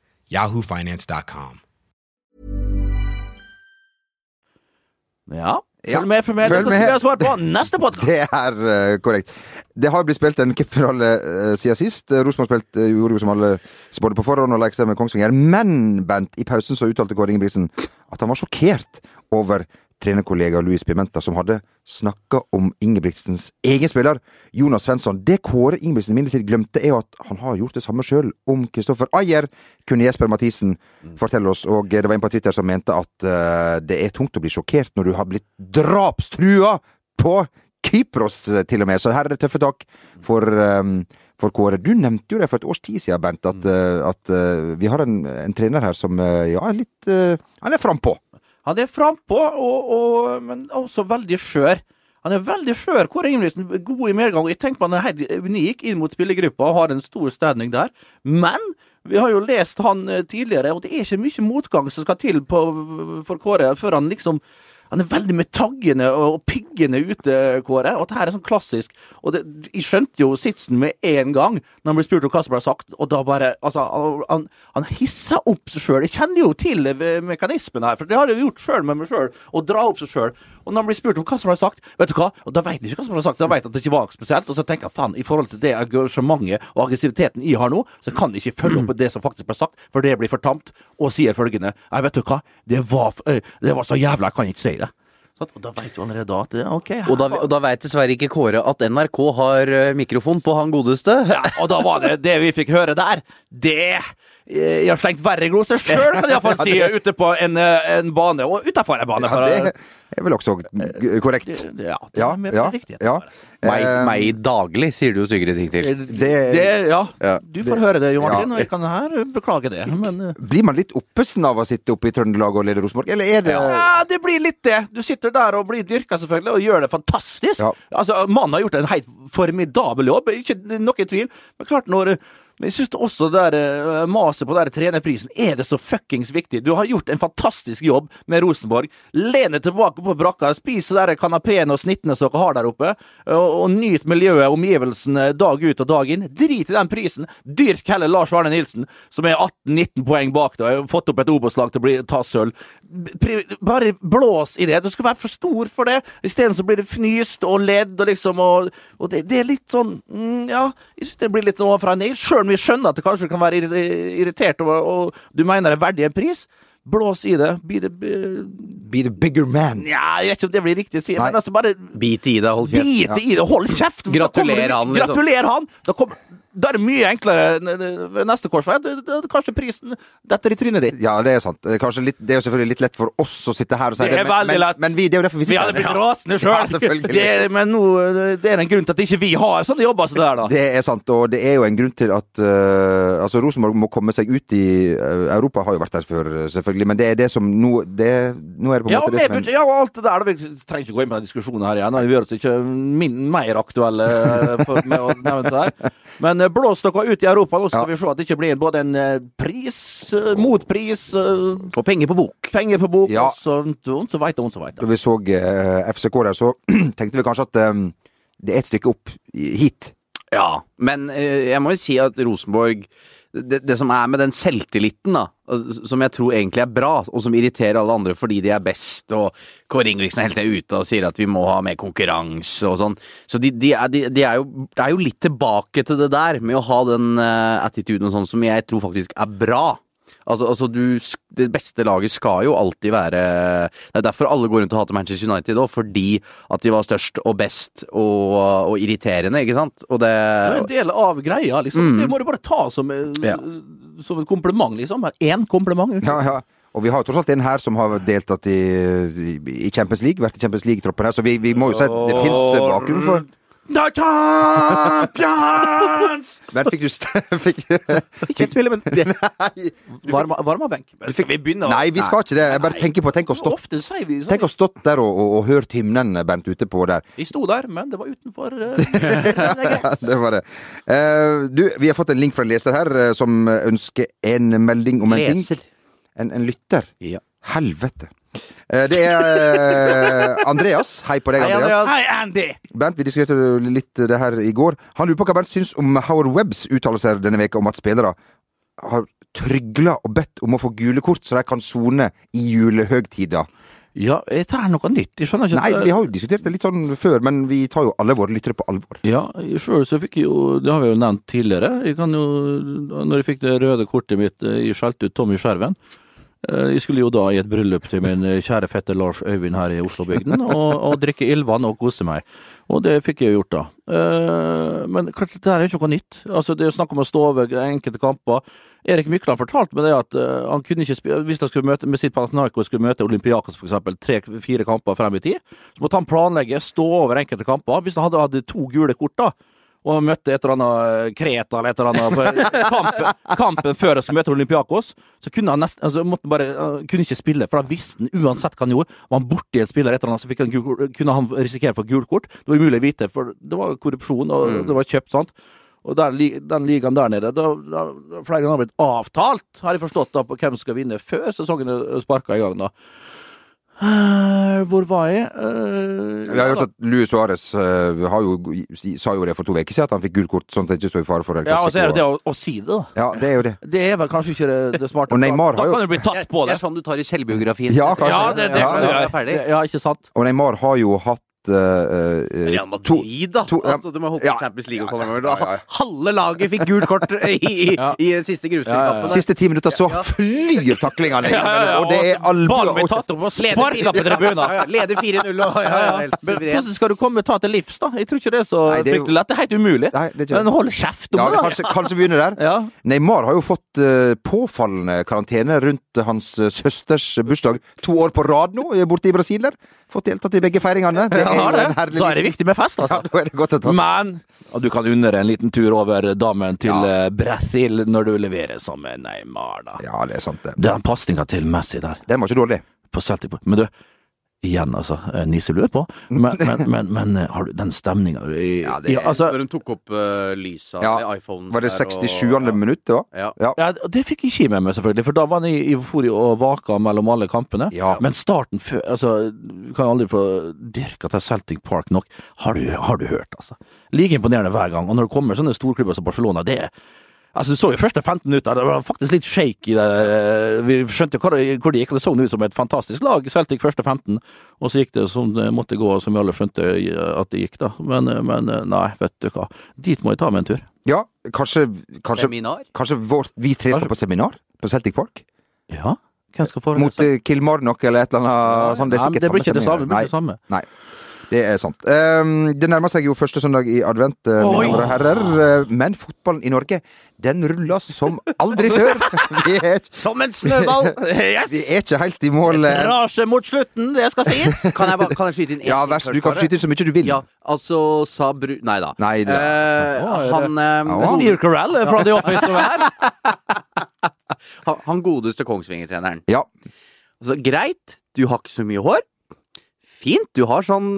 yahoofinance.com. Ja. Ja, Følg med, følg med. følg Dette skal vi ha svar på neste podkast. *laughs* Det er uh, korrekt. Det har blitt spilt en cupfinale uh, siden sist. Uh, Rosenborg spilte, uh, gjorde jo som alle spådde på forhånd og lekte seg med Kongsvinger. Men, Bent, i pausen så uttalte Kåre Ingebrigtsen at han var sjokkert over trenerkollega Luis Pimenta, som hadde snakka om Ingebrigtsens egen spiller, Jonas Svensson. Det Kåre Ingebrigtsen imidlertid glemte, er jo at han har gjort det samme sjøl om Kristoffer Ayer, kunne Jesper Mathisen fortelle oss. Og det var en på Twitter som mente at uh, det er tungt å bli sjokkert når du har blitt drapstrua på Kypros, til og med. Så her er det tøffe tak for, um, for Kåre. Du nevnte jo det for et års tid siden, Bernt, at, eh, at eh, vi har en, en trener her som ja, er litt Han er frampå. Han er frampå, og, og, men også veldig skjør. Han er veldig skjør. Kåre Ingebrigtsen god i medgang. Jeg tenker på Han er helt unik inn mot spillergruppa og har en stor standing der. Men vi har jo lest han eh, tidligere, og det er ikke mye motgang som skal til på, for Kåre før han liksom han er veldig med taggene og piggene ute, Kåre. Og det her er sånn klassisk. Og det, Jeg skjønte jo sitsen med en gang når han ble spurt om hva som ble sagt, og da bare Altså, han, han hissa opp seg sjøl. Jeg kjenner jo til mekanismen her, for det har jeg jo gjort sjøl med meg sjøl. Å dra opp seg sjøl. Og når han blir spurt om hva som ble sagt, vet du hva, og da vet han ikke hva som ble sagt, da vet han at det ikke var spesielt, og så tenker jeg faen, i forhold til det engasjementet og aggressiviteten jeg har nå, så kan jeg ikke følge opp det som faktisk ble sagt, for det blir for tamt, og sier følgende Nei, vet du hva, det var, det var så jævla, jeg kan ikke si det. Og da vet du allerede da at det, OK. Og da, og da veit dessverre ikke Kåre at NRK har mikrofon på han godeste. Ja, og da var det det vi fikk høre der. Det Jeg har slengt verre gloser sjøl, kan jeg iallfall *laughs* si, ute på en, eh, en bane, og utafor en bane. Ja, det er vel også g- korrekt. Det- Ja, det Ja, er ja, ja. Meg, Eh, meg daglig, sier du jo styggere ting til. Det, det, ja. Du får høre det, Jo Martin, Ja. og jeg kan her beklage det. Men eh, Blir man litt oppesen av å sitte oppe i Trøndelag og lede Rosenborg, eller er det ja, det blir litt det. Du sitter der og blir dyrka, selvfølgelig, og gjør det fantastisk. Ja. Altså, Mannen har gjort en helt formidabel jobb, ikke noe tvil. Men klart, når Men jeg syns også det der eh, maset på den trenerprisen er det så fuckings viktig. Du har gjort en fantastisk jobb med Rosenborg. Len deg tilbake på brakka, spis de kanapeene og snittene som dere har der oppe, og, og nyt miljøet, omgivelsene, dag ut og dag inn. Drit i den prisen. Dyrk heller Lars Arne Nilsen, som er 18-19 poeng bak deg, og har fått opp et Obos-lag til å bli, ta sølv. Bare blås i det. Du skal være for stor for det. Isteden så blir det fnyst og ledd og liksom og, og det, det er litt sånn mm, Ja, jeg synes det blir litt overfra. Sjøl om jeg skjønner at det kanskje kan være irritert over og du mener det er verdig en pris. Blås i det. Be the Be the bigger man. Ja, jeg vet ikke om det blir riktig å si, Nei. men altså bare Bit i det, hold kjeft. Bit i det, hold kjeft! Gratulerer han, liksom. Gratulerer han! Da, kommer, da er det mye enklere ved neste korsvei. Kanskje prisen detter i trynet ditt. Ja, det er sant. Det litt, det er jo selvfølgelig litt lett for oss å sitte her og si Det er men, veldig men, lett. men vi, det er jo derfor vi Vi hadde blitt rasende Ja, sjøl! Ja, det, men nå, det er en grunn til at ikke vi har sånne jobber som det der, da. Det er sant, og det er jo en grunn til at uh, altså Rosenborg må komme seg ut i uh, Europa har jo vært der før, eh, selvfølgelig, men det er det som nå det, Nå er det på en Ja, måte det som er ja, og alt det der. Vi trenger ikke gå inn på den diskusjonen her igjen. Vi gjør oss ikke min, mer aktuelle eh, for, med å nevne det her. Men eh, blås dere ut i Europa, nå skal Ja. vi se at det ikke blir både en eh, pris, eh, motpris, eh, Og penger på bok. penger på bok, Ja. og sånt. og så veit og så veit Da vi så uh, FCK der, så *clears throat* tenkte vi kanskje at um, det er et stykke opp hit. Ja, men uh, jeg må jo si at Rosenborg det, det som er med den selvtilliten, da, som jeg tror egentlig er bra, og som irriterer alle andre fordi de er best, og Kåre Ingebrigtsen er helt ute og sier at vi må ha mer konkurranse og sånn. Så de, de, er, de er, jo, er jo litt tilbake til det der, med å ha den uh, attituden og sånn, som jeg tror faktisk er bra. Altså, altså du, Det beste laget skal jo alltid være Det er derfor alle går rundt og hater Manchester United òg, fordi at de var størst og best og, og irriterende, ikke sant? Og det Det er en del av greia, liksom. Mm. Det må du bare ta som, eh, Ja. som et kompliment, liksom. Én kompliment. Ja, ja. Og vi har jo tross alt en her som har deltatt i, i, i Champions League, vært i Champions League-troppen her, så vi, vi må jo si at det fins bakgrunn for The Champions! *laughs* Der fikk du st *laughs* fikk, Ikke et spille, men det. *laughs* Nei, Varma, varma benk. Skal vi begynne? nei, vi skal ikke det. Jeg bare tenker på Tenk å stå Ofte sier vi sånn. Tenk å stått der og, og, og hørt hymnen, Bernt, ute på der. Vi sto der, men det var utenfor uh, det var det. Uh, du, vi har fått en link fra en leser her uh, som ønsker en melding om en ting. En, en lytter. Ja. Helvete. Eh, det er eh, Andreas. Hei på deg, Andreas. Hei, Andy! Bernt, vi diskuterte litt det her i går. Han lurer på hva Bernt syns om Howard Webbs uttalelser denne veka om at spillere har trygla og bedt om å få gule kort så de kan sone i julehøgtida. Ja, dette er noe nytt. Jeg skjønner ikke Nei, vi har jo diskutert det litt sånn før, men vi tar jo alle våre lyttere på alvor. Ja, sjøl så fikk jeg jo Det har vi jo nevnt tidligere. Jeg kan jo Når jeg fikk det røde kortet mitt, eh, jeg skjelte ut Tommy Skjerven. Eh, Jeg skulle jo da i et bryllup til min kjære fetter Lars Øyvind her i Oslobygden, og, og drikke ildvann og kose meg. Og det fikk jeg jo gjort, da. Eh, Men kanskje det her er ikke noe nytt. Altså, det er snakk om å stå over enkelte kamper. Erik Mykland fortalte meg det at eh, han kunne ikke spille Hvis han skulle møte med sitt Panathenarco skulle møte Olympiakos eksempel, tre-fire kamper frem i tid, så måtte han planlegge, stå over enkelte kamper. Hvis han hadde, hadde to gule kort, da, og han møtte et eller annet Kreta eller et eller annet på kampen, kampen før han skulle møte Olympiakos, så kunne han nesten altså, måtte bare, han kunne ikke spille, for da visste han uansett hva han gjorde. Var han borti en spiller, et eller annet, så han kunne han risikere for gult kort. Det var umulig å vite, for det var korrupsjon, og det var kjøpt, sant. Og der, den ligaen der nede, da, da, flere ganger har blitt avtalt, har jeg forstått, da, på hvem som skal vinne før sesongen er sparka i gang, da. Eh, hvor var jeg? Uh, jeg har hørt at Luis Suárez uh, sa jo det for to uker siden, at han fikk gult kort sånn at det ikke står i fare for Ja, og så er det det å, å si det, da. Ja, det er jo det. Det er vel kanskje ikke det, det smarte. Og Neymar da har jo- kan du bli tatt på Det det. er sånn du tar i selvbiografien. Ja, kanskje. Ja, det, det Ja, ja, ja. Ja, ikke sant? Og Neymar har jo hatt eh, Real Madrid, da. to- ja. altså, du må hoppe Ja. Champions League og Ja, sånn. ja, ja, ja. Halve laget fikk gult kort *laughs* i, i, Ja. i siste Ja, ja, ja. Siste ti minutter så flyr taklingene, og det er Ballen albuer blir og tatt opp og sparka på tribunen. *laughs* Ja, ja. Leder 4-0 og hvordan skal du komme ta til livs, da? Jeg tror ikke det er så Nei, det er jo- fryktelig lett. Det er helt umulig. Nei, det er ikke Men hold kjeft om Ja, det, da. kanskje, kanskje begynne der. Ja. Neymar har jo fått uh, påfallende karantene rundt hans søsters bursdag to år på rad nå, borte i Brasil der. Fått deltatt i begge feiringene. Det *laughs* er Ja, det. en herlig Da er det viktig med fest, *laughs* Ja, altså. da er det godt å ta Men du kan unne deg en liten tur over dammen til Ja. eh, når du leverer som Neymar, da. Ja, det er sant, det. Den pasninga til Messi der, Den var ikke dårlig. på Celtic Men du, Igjen, altså. eh, Nisselue på. Men, men, *laughs* men, men eh, har du den stemninga i, Ja, det i altså, Når de tok opp uh, lysa Ja, i iPhonen Var det 67. minutt da? Ja. Ja. ja, Det fikk ikke jeg med meg, selvfølgelig, for da var jeg i eufori og vaka mellom alle kampene. Ja. Men starten før altså, Du kan aldri få dyrka til Celtic Park nok. Har du, har du hørt, altså. Like imponerende hver gang. Og når det kommer sånne storklubber som Barcelona, det er Altså, Du så jo første 15 minutter, det var faktisk litt shaky der. eh, Vi skjønte jo hvor hvor det gikk, og det så ut som et fantastisk lag, Celtic første 15. Og så gikk det som det måtte gå, som vi alle skjønte at det gikk, da. Men, men nei, vet du hva. Dit må jeg ta meg en tur. Ja, kanskje, kanskje, Seminar? kanskje vår, vi tre skal på seminar på Celtic Park? Ja, hvem skal forelese? Mot uh, Kilmarnock eller et eller annet Sånn, Det er Nei, det blir ikke det samme. stemning. Det blir ikke det samme. Nei, det er sant. Um, det nærmer seg jo første søndag i advent, uh, mine damer og herrer. Uh, men fotballen i Norge, den ruller som aldri *laughs* før. Vi er, Som en snøball! *laughs* Yes! vi er ikke helt i mål. uh, Rasje mot slutten, det skal sies! *laughs* Kan jeg, kan jeg skyte inn en Ja, vær først, du kan skyte inn så mye du vil. Ja, altså sa Bru... Nei da. Nei, det- Eh, Å, han, eh, Ja. Steve Carell fra The Office som er her. han, han godeste Kongsvinger-treneren. Ja. Altså, greit, du har ikke så mye hår. Fint, du har sånn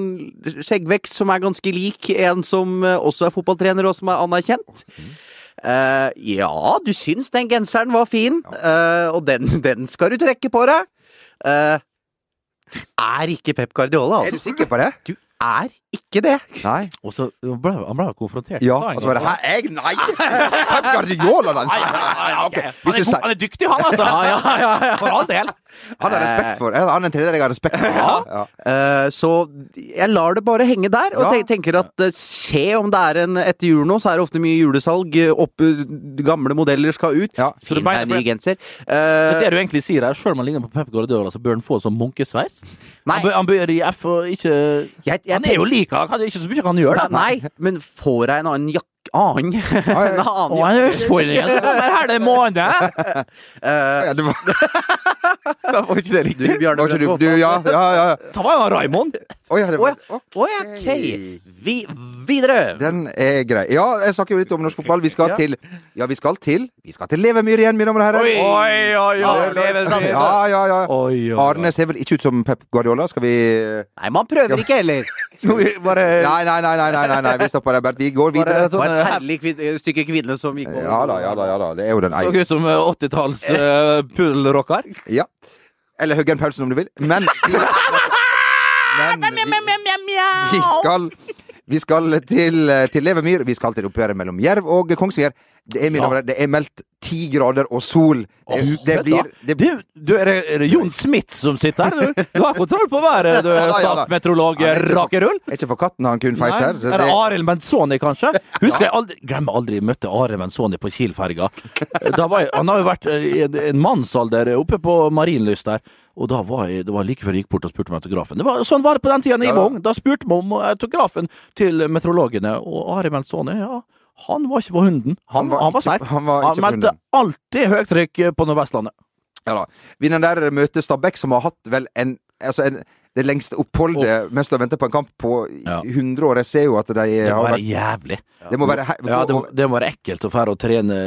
skjeggvekst som er ganske lik en som eh, også er fotballtrener og som er anerkjent. Uh, ja, du syns den genseren var fin, uh, og den, den skal du trekke på deg. Uh, er ikke Pep Guardiola, Er du altså. sikker på det? Du er ikke det. Nei. Og så ble han ble konfrontert. Ja, og så var det Hæ, jeg? Nei! Pep Guardiola! Ok, Han er, du han sier er dyktig, han, altså! *laughs* For all del. Han har respekt for Han er en tredjedel jeg har respekt for. Ja. Eh, så jeg lar det bare henge der, og Ja. tenker at eh, se om det er en Etter jul nå, så er det ofte mye julesalg. eh, Oppe, gamle modeller skal ut. Ja. Fin bare- er ny genser. Så Eh, det du egentlig sier her, sjøl om han ligner på Pep Guardiola, så bør han få sånn munkesveis? Nei. Han bør, han bør i F og ikke jeg, jeg Han er jo lik han, kan ikke så mye han gjør, da. Nei, men får jeg en annen jakke Annen? *laughs* en Å, annen han er utfordring! her det måned! uh, *laughs* Ja, det var, *laughs* Var ikke det du, riktig? Bjarne var ikke du, du Ja, ja, ja. Ta meg av Raymond! Å ja, det var ja. Å ok. Vi, videre. Den er grei. Ja, jeg snakker jo litt om norsk fotball. Vi skal Ja. til Ja, vi skal til Vi skal til Levemyr igjen, mine damer og herrer. Oi, oi, Ja, oi! Ja, ja, ja. Oi, oi, oi. Arne ser vel ikke ut som Pep Guardiola? Skal vi Nei, man prøver ikke heller. Skal vi bare Nei, nei, nei, nei, nei, nei, nei. vi stopper der, Bert. Vi går videre. Et herlig kvin stykke kvinne som gikk over. Ja da, ja da, ja da. Det er jo den Så ut som eh, 80-talls uh, pudelrocker. Ja. Eller Huggen Paulsen, om du vil. Men vi, *laughs* men vi, vi skal vi skal til, til Levemyr. Vi skal til oppgjøret mellom Jerv og Kongsvinger. Det er, Ja. det er meldt ti grader og sol. Det, det blir det, Du, du er, det, er det Jon Smith som sitter her? Du, du har kontroll på været, du *laughs* statsmeteorolog Ja, er Rakerull? er ikke for katten han kun feit her. så er det Arild Menzoni, kanskje? Husker jeg aldri Glemmer aldri jeg møtte Arild Menzoni på Kiel-ferga. Han har jo vært eh, i en, mannsalder oppe på Marienlyst der. Og da var jeg, det var like før jeg gikk bort og spurte om autografen. Det var, sånn var det på den tida da jeg Ja, var ung. Da spurte vi om autografen til meteorologene, og Arild Menzoni, ja han var ikke på hunden. Han, Han var han var ikke- han var ikke meldte hunden. alltid høytrykk på Nordvestlandet. Ja da. Vinneren der møter Stabæk, som har hatt vel en, altså en det lengste oppholdet mens du har ventet på en kamp på Ja. 100 år. Jeg ser jo at de Det har må være jævlig. Det må være Ja, det, må- det må være ekkelt å dra og trene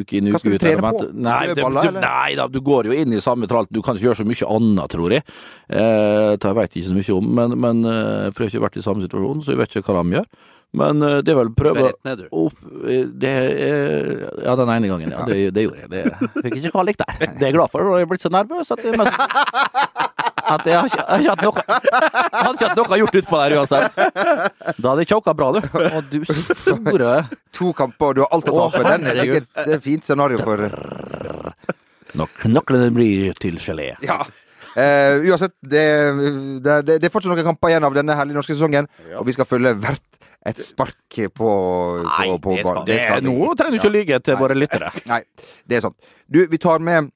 uke inn Hva skal du trene på? Nei, det, du, nei da, du går jo inn i samme tralt. Du kan ikke gjøre så mye annet, tror jeg. Eh, det veit jeg ikke så mye om, men, men eh, for jeg har ikke vært i samme situasjon, så jeg vet ikke hva de gjør. Men eh, det er vel prøve opp eh, det, er- Ja, den ene gangen, ja. Det, det gjorde jeg. Det fikk ikke kvalik der. Det er jeg glad for. Jeg er blitt så nervøs at jeg *laughs* at jeg har ikke, jeg har ikke hatt noe Jeg hadde ikke hatt noe gjort utpå der uansett. Da hadde jeg choka bra, du. *laughs* Og du store to kamper, og du har alt å ta tape. Den er sikkert det er et fint scenario for Når knoklene blir til gelé. Ja. Uh, uansett, det, det, det, det er fortsatt noen kamper igjen av denne herlige norske sesongen, og vi skal følge hvert et spark på, Nei, på, på det skal Det vi. nå trenger du ikke å lyge til våre lyttere. *laughs* Nei, det er sant. Du, vi tar med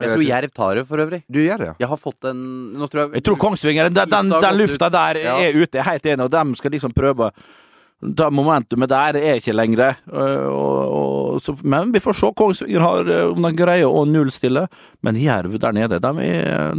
Jeg tror Jerv tar det, for øvrig. Du gjør det, ja? Jeg har fått en Nå tror jeg Jeg tror Kongsvinger, den, den, den lufta der Ja. er ute, jeg er helt enig, og dem skal liksom prøve da Momentumet der er ikke lenger. så, men vi får se. Kongsvinger har, øh, om de greier å nullstille. Men Jerv der nede, de,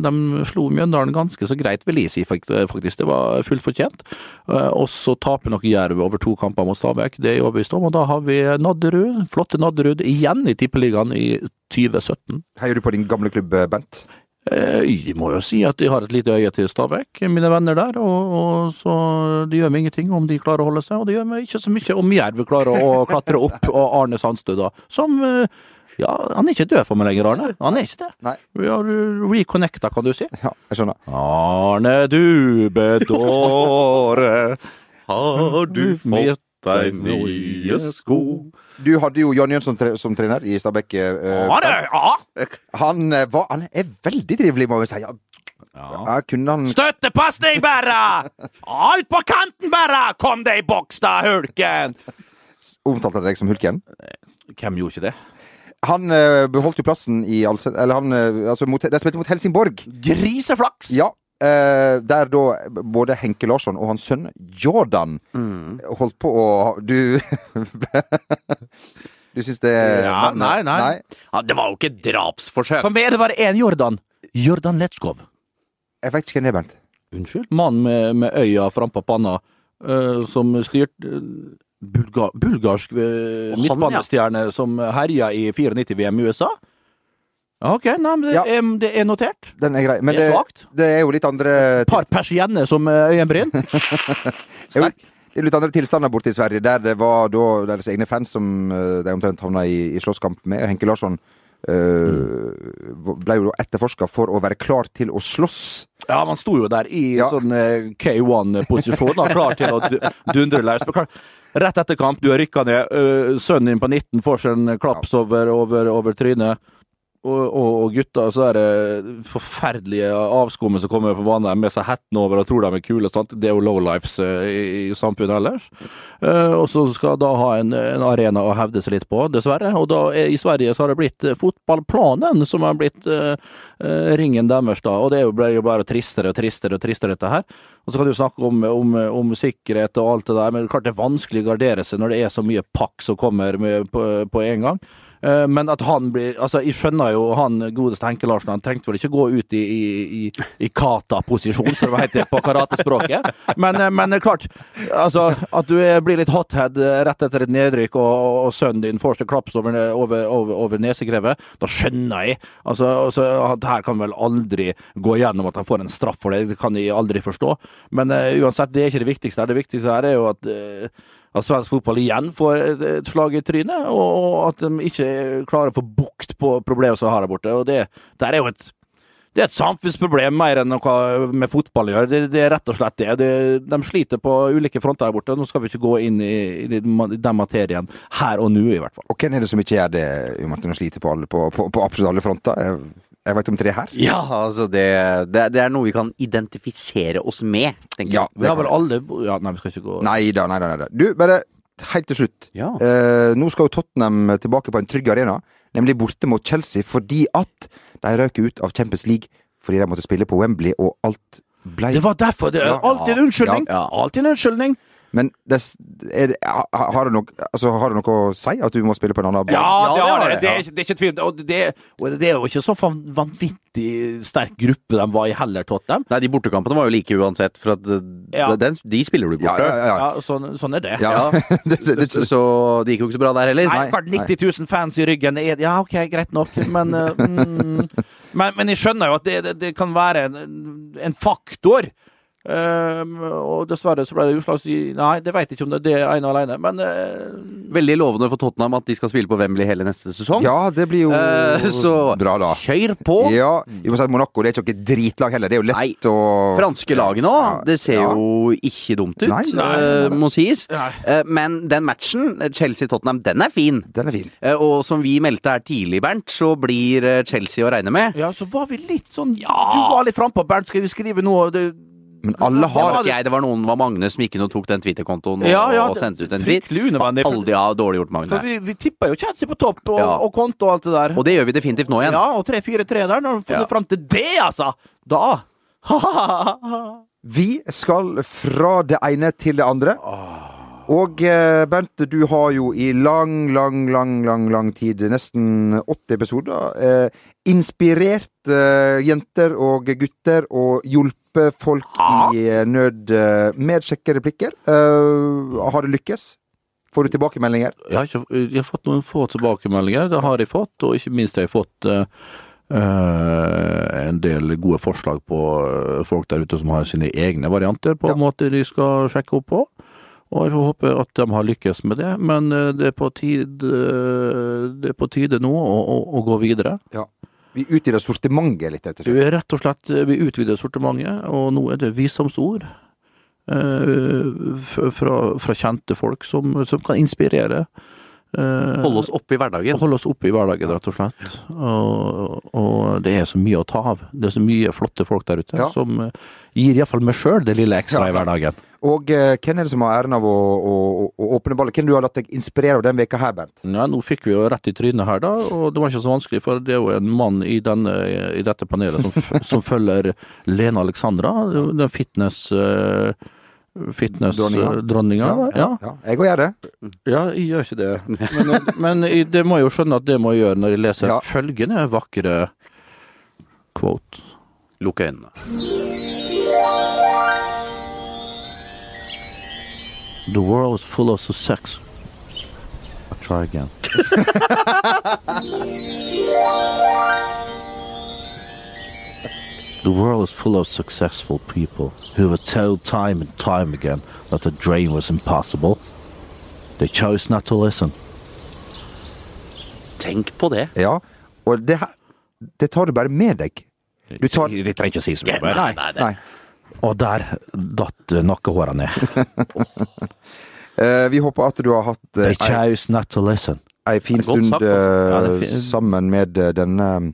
de slo Mjøndalen ganske så greit, vil jeg si faktisk. Det var fullt fortjent. Eh, Og så taper nok Jerv over to kamper mot Stabæk, det er jeg overbevist om. Og da har vi Nadderud, flotte Nadderud, igjen i Tippeligaen i 2017. Heier du på din gamle klubb, Bent? Eh, Jeg må jo si at de har et lite øye til Stabæk, mine venner der. Og, og så Det gjør meg ingenting om de klarer å holde seg, og det gjør meg ikke så mye om Jerv klarer å klatre opp. Og Arne Sandstø, da, som eh, Ja, han er ikke død for meg lenger, Arne. Han er ikke det. Nei. Vi har reconnecta, kan du si. Ja, jeg skjønner. Arne du bedåre, har du fått deg nye sko? Du hadde jo Jan Jønsson tre som trener i Stabæk. eh, Ja, det, ja. han, eh, var, han er veldig trivelig, må vi si. Ja, ja, kunne han Støttepasning, bare! Ja, ut på kanten, bare! Kom deg i boks, da, hulken! omtalte deg som Hulken? Hvem gjorde ikke det? Han eh, beholdt jo plassen i Alse... Eller han eh, altså mot, De spilte mot Helsingborg. Griseflaks! Ja. Eh, der da både Henke Larsson og hans sønn Jordan Mm. holdt på å Du *laughs* Du syns det Ja, nei, nei. Ja, det var jo ikke drapsforsøk. For meg er det bare én Jordan. Jordan Letskov. Jeg veit ikke hvem det er, Bernt. Unnskyld? Mannen med, med øya frampå panna, uh, som styrte uh, bulga, bulgarsk uh, midtbanestjerne ja. som herja i 94-VM i USA? Ok, nei, men det, Ja. er, det er notert. Den er grei. Men Det er svakt. det er jo litt andre Par persienner som eh, øyenbryn. Er *laughs* Sterk. det er litt andre tilstander borte i Sverige, der det var da deres egne fans som eh, de omtrent havna i, i slåsskamp med. Henke Larsson eh, ble jo etterforska for å være klar til å slåss. Ja, man sto jo der i Ja. sånn eh, K1-posisjon, da, klar til å du- dundre løs. Men Rett etter kamp, du har rykka ned. øh, sønnen din på 19 får seg en klaps over, over, over trynet. Og, og, og så er det forferdelige avskummet som kommer på banen med seg hetten over og tror de er kule. Sant? Det er jo lowlifes uh, i, i samfunnet ellers. Uh, og så skal da ha en, en arena å hevde seg litt på, dessverre. Og da er, i Sverige så har det blitt eh, fotballplanen som har blitt uh, uh, ringen deres, da. Og det ble jo bare tristere og tristere og tristere, dette her. Og så kan du snakke om, om, om sikkerhet og alt det der, men klart det er vanskelig å gardere seg når det er så mye pakk som kommer med, på, på en gang. Eh, Men at han blir Altså, jeg skjønner jo han godeste Henke Larsen, han trengte vel ikke gå ut i, i, i, i kata-posisjon, som det heter på karatespråket. Men, eh, men er klart, altså, at du blir litt hothead eh, rett etter et nedrykk, og, og, sønnen din får seg klaps over, over, over, over nesegrevet, da skjønner jeg. Altså, altså, her kan vel aldri gå gjennom at han får en straff for det, det kan jeg aldri forstå. Men uh, uansett, det er ikke det viktigste her. Det viktigste her er jo at eh, at svensk fotball igjen får et, slag i trynet, og, at de ikke klarer å få bukt på problemet som har der borte. Og det, det er jo et det er et samfunnsproblem mer enn noe med fotball å gjøre. Det, det er rett og slett det. det. De sliter på ulike fronter der borte. Nå skal vi ikke gå inn i, i den materien her og nå, i hvert fall. Og hvem er det som ikke gjør det, Jo Martin, og sliter på, alle, på, på, på absolutt alle fronter? Jeg, veit om tre her. Ja, altså det, det, det er noe vi kan identifisere oss med, tenker Ja, jeg. Vi har vel alle ja, Nei, vi skal ikke gå Nei da, nei da. Nei da. Du, bare helt til slutt. Ja. Eh, nå skal jo Tottenham tilbake på en trygg arena, nemlig borte mot Chelsea, fordi at de røk ut av Champions League fordi de måtte spille på Wembley, og alt ble Det var derfor! Det er Ja. alltid en unnskyldning! Ja. Alltid en unnskyldning! Men det, er, har, det nok, altså, har det noe å si at du må spille på en annen bane? Ja, det, har det. det, er, det er ikke tvil. Og det, og det er jo ikke så vanvittig sterk gruppe de var i heller, Tottenham. Nei, de bortekampene var jo like uansett, for at eh, Ja. den, de spiller du Ja, borte. ja, ja. Ja, sånn, sånn er *laughs* det. Så, det gikk jo ikke så bra der heller. Nei, klart 90 000 fans i ryggen er Ja, OK, greit nok, men eh, mm, men, men jeg skjønner jo at det, det, det kan være en, en faktor. Um, og dessverre så ble det utslagsgitt Nei, det vet jeg ikke om det er det ene alene, men uh, Veldig lovende for Tottenham at de skal spille på Wembley hele neste sesong. ja, det blir jo uh, så bra, da. kjør på! Ja, vi må si at Monaco det er ikke noe dritlag heller. Det er jo Nei. lett å Franske laget nå, Ja, det ser ja. jo ikke dumt ut, Nei, nei, eh, må sies. Nei. Men den matchen, Chelsea-Tottenham, den er fin. Den er fin. Og som vi meldte her tidlig, Bernt, så blir Chelsea å regne med. Ja, så var vi litt sånn Du var litt frampå, Bernt. Skal vi skrive noe det, Men alle Det var ikke jeg, det var noen, var Magne som gikk inn og tok den Twitter-kontoen og, Ja, ja, og sendte ut en for- Aldri har dårlig gjort, Magne. For vi, vi tippa jo Chatsy på topp, og, Ja. og konto og alt det der. Og det gjør vi definitivt nå igjen. Ja, og 3-4-3 der, når vi Ja. funnet fram til det, altså! Da *laughs* Vi skal fra det ene til det andre. Og eh, Bent, du har jo i lang, lang, lang, lang lang tid, nesten 80 episoder, eh, inspirert eh, jenter og gutter og hjulpet folk i eh, nød med med sjekkereplikker. Uh, har det lykkes? Får du tilbakemeldinger? Jeg har, ikke, jeg har fått noen få tilbakemeldinger, det har jeg fått, og ikke minst har jeg fått uh, Uh, en del gode forslag på eh, folk der ute som har sine egne varianter på Ja. måter de skal sjekke opp på. Og jeg får håpe at de har lykkes med det, men uh, det er på tid, det er på tide nå å, å, å gå videre. Ja. Vi utvider sortimentet litt, rett og slett. er rett og slett vi utvider sortimentet, og nå er det visdomsord eh, fra, fra kjente folk som, som kan inspirere. Eh, Holde oss oppe i hverdagen. Holde oss oppe i hverdagen, rett og slett. Og, og det er så mye å ta av. Det er så mye flotte folk der ute Ja. som eh, gir iallfall meg sjøl det lille ekstra Ja. i hverdagen. Og eh, hvem er det som har æren av å, å, å åpne ballet? Hvem du har latt deg inspirere av den veka her, Bernt? Ja, nå fikk vi jo rett i trynet her, da, og det var ikke så vanskelig, for det er jo en mann i, denne, i dette panelet som, som følger Lena Alexandra, den fitness... eh, Dronninga. Fitness-dronninga. Ja, ja. Jeg òg gjør det. ja, jeg gjør ikke det. Men, men jeg- det må jeg jo skjønne at det må jeg gjøre når jeg leser Ja. følgende vakre quote. Lukk øynene. The world is full of sex. I'll try again. *laughs* the world is full of successful people who were told time and time again that the dream was impossible. They chose not to listen. Tenk på det. Ja. Og det her Det tar du bare med deg. Du tar De trenger ikke si så mye mer. Nei. nei, det- nei. Og der datt nakkehåra ned. *laughs* Eh, vi håper at du har hatt eh, They chose not to listen. ei fin stund sagt, da. eh, Ja, fin- sammen med eh, denne,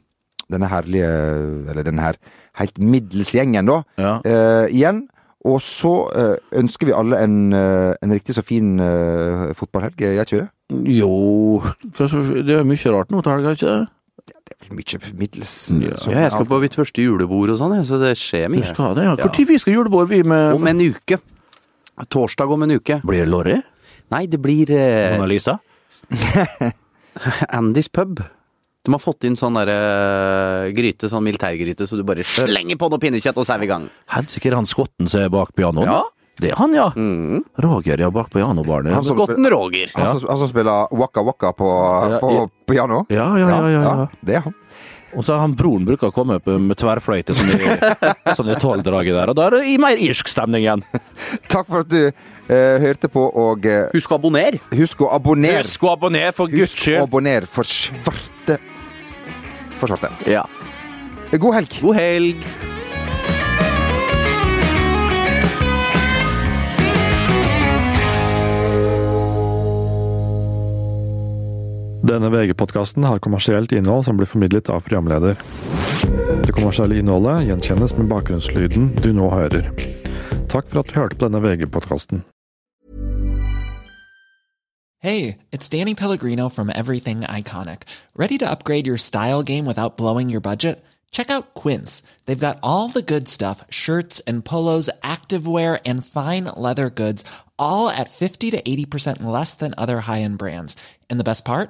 denne herlige Eller denne her helt middels gjengen, da. Ja. Eh, igjen. Og så eh, ønsker vi alle en, en riktig så fin fotballhelg, gjør ikke vi det? Jo Det er mye rart nå til helga, ikke det? Det er vel mye middels Ja. Ja, jeg skal på mitt første julebord og sånn, så det skjer Du mye. skal det, ja. Ja. Når vi skal julebord, vi med Om en uke. Torsdag om en uke. Blir det Lorry? Nei, det blir eh, Mona Lisa? *laughs* Andys pub. De har fått inn sånn derre gryte, sånn militærgryte, så du bare slenger på noe pinnekjøtt, og så er vi i gang. Helsike, er han skotten som er bak pianoet? Ja. Det er han, ja. Mm. Roger, ja, bak pianobarnet. Han som- Skotten Roger. Han, som, han som spiller Waka Waka på, Ja, på ja. piano? Ja, ja, ja. ja, ja. Det er han. Og så har han broren bruker å komme opp med tverrfløyte, som i, sånn i tolvdraget der. Og da er det i mer irsk stemning igjen. *laughs* Takk for at du eh, hørte på, og eh, Husk å abonnere. husk å abonnere. Husk å abonnere, for guds skyld! Husk å abonnere for svarte For svarte. Ja. God helg. God helg. Denne VG-podkasten har kommersielt innhold som blir formidlet av programleder. Det kommersielle innholdet gjenkjennes med bakgrunnslyden du nå hører. Takk for at du hørte på denne VG-podkasten. Hey, it's Danny Pellegrino from Everything Iconic. Ready to upgrade your style game without blowing your budget? Check out Quince. They've got all the good stuff shirts and polos, activewear, and fine leather goods, all at 50 to 80% less than other high end brands. And the best part?